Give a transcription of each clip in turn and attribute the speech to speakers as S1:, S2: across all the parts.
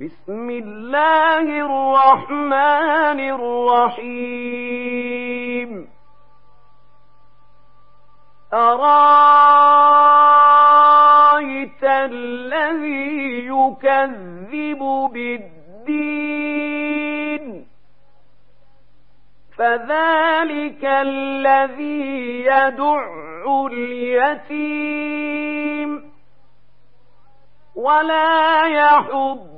S1: بسم الله الرحمن الرحيم. أرأيت الذي يكذب بالدين؟ فذلك الذي يدع اليتيم. ولا يحض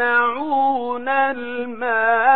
S1: يراءون ويمنعون الماعون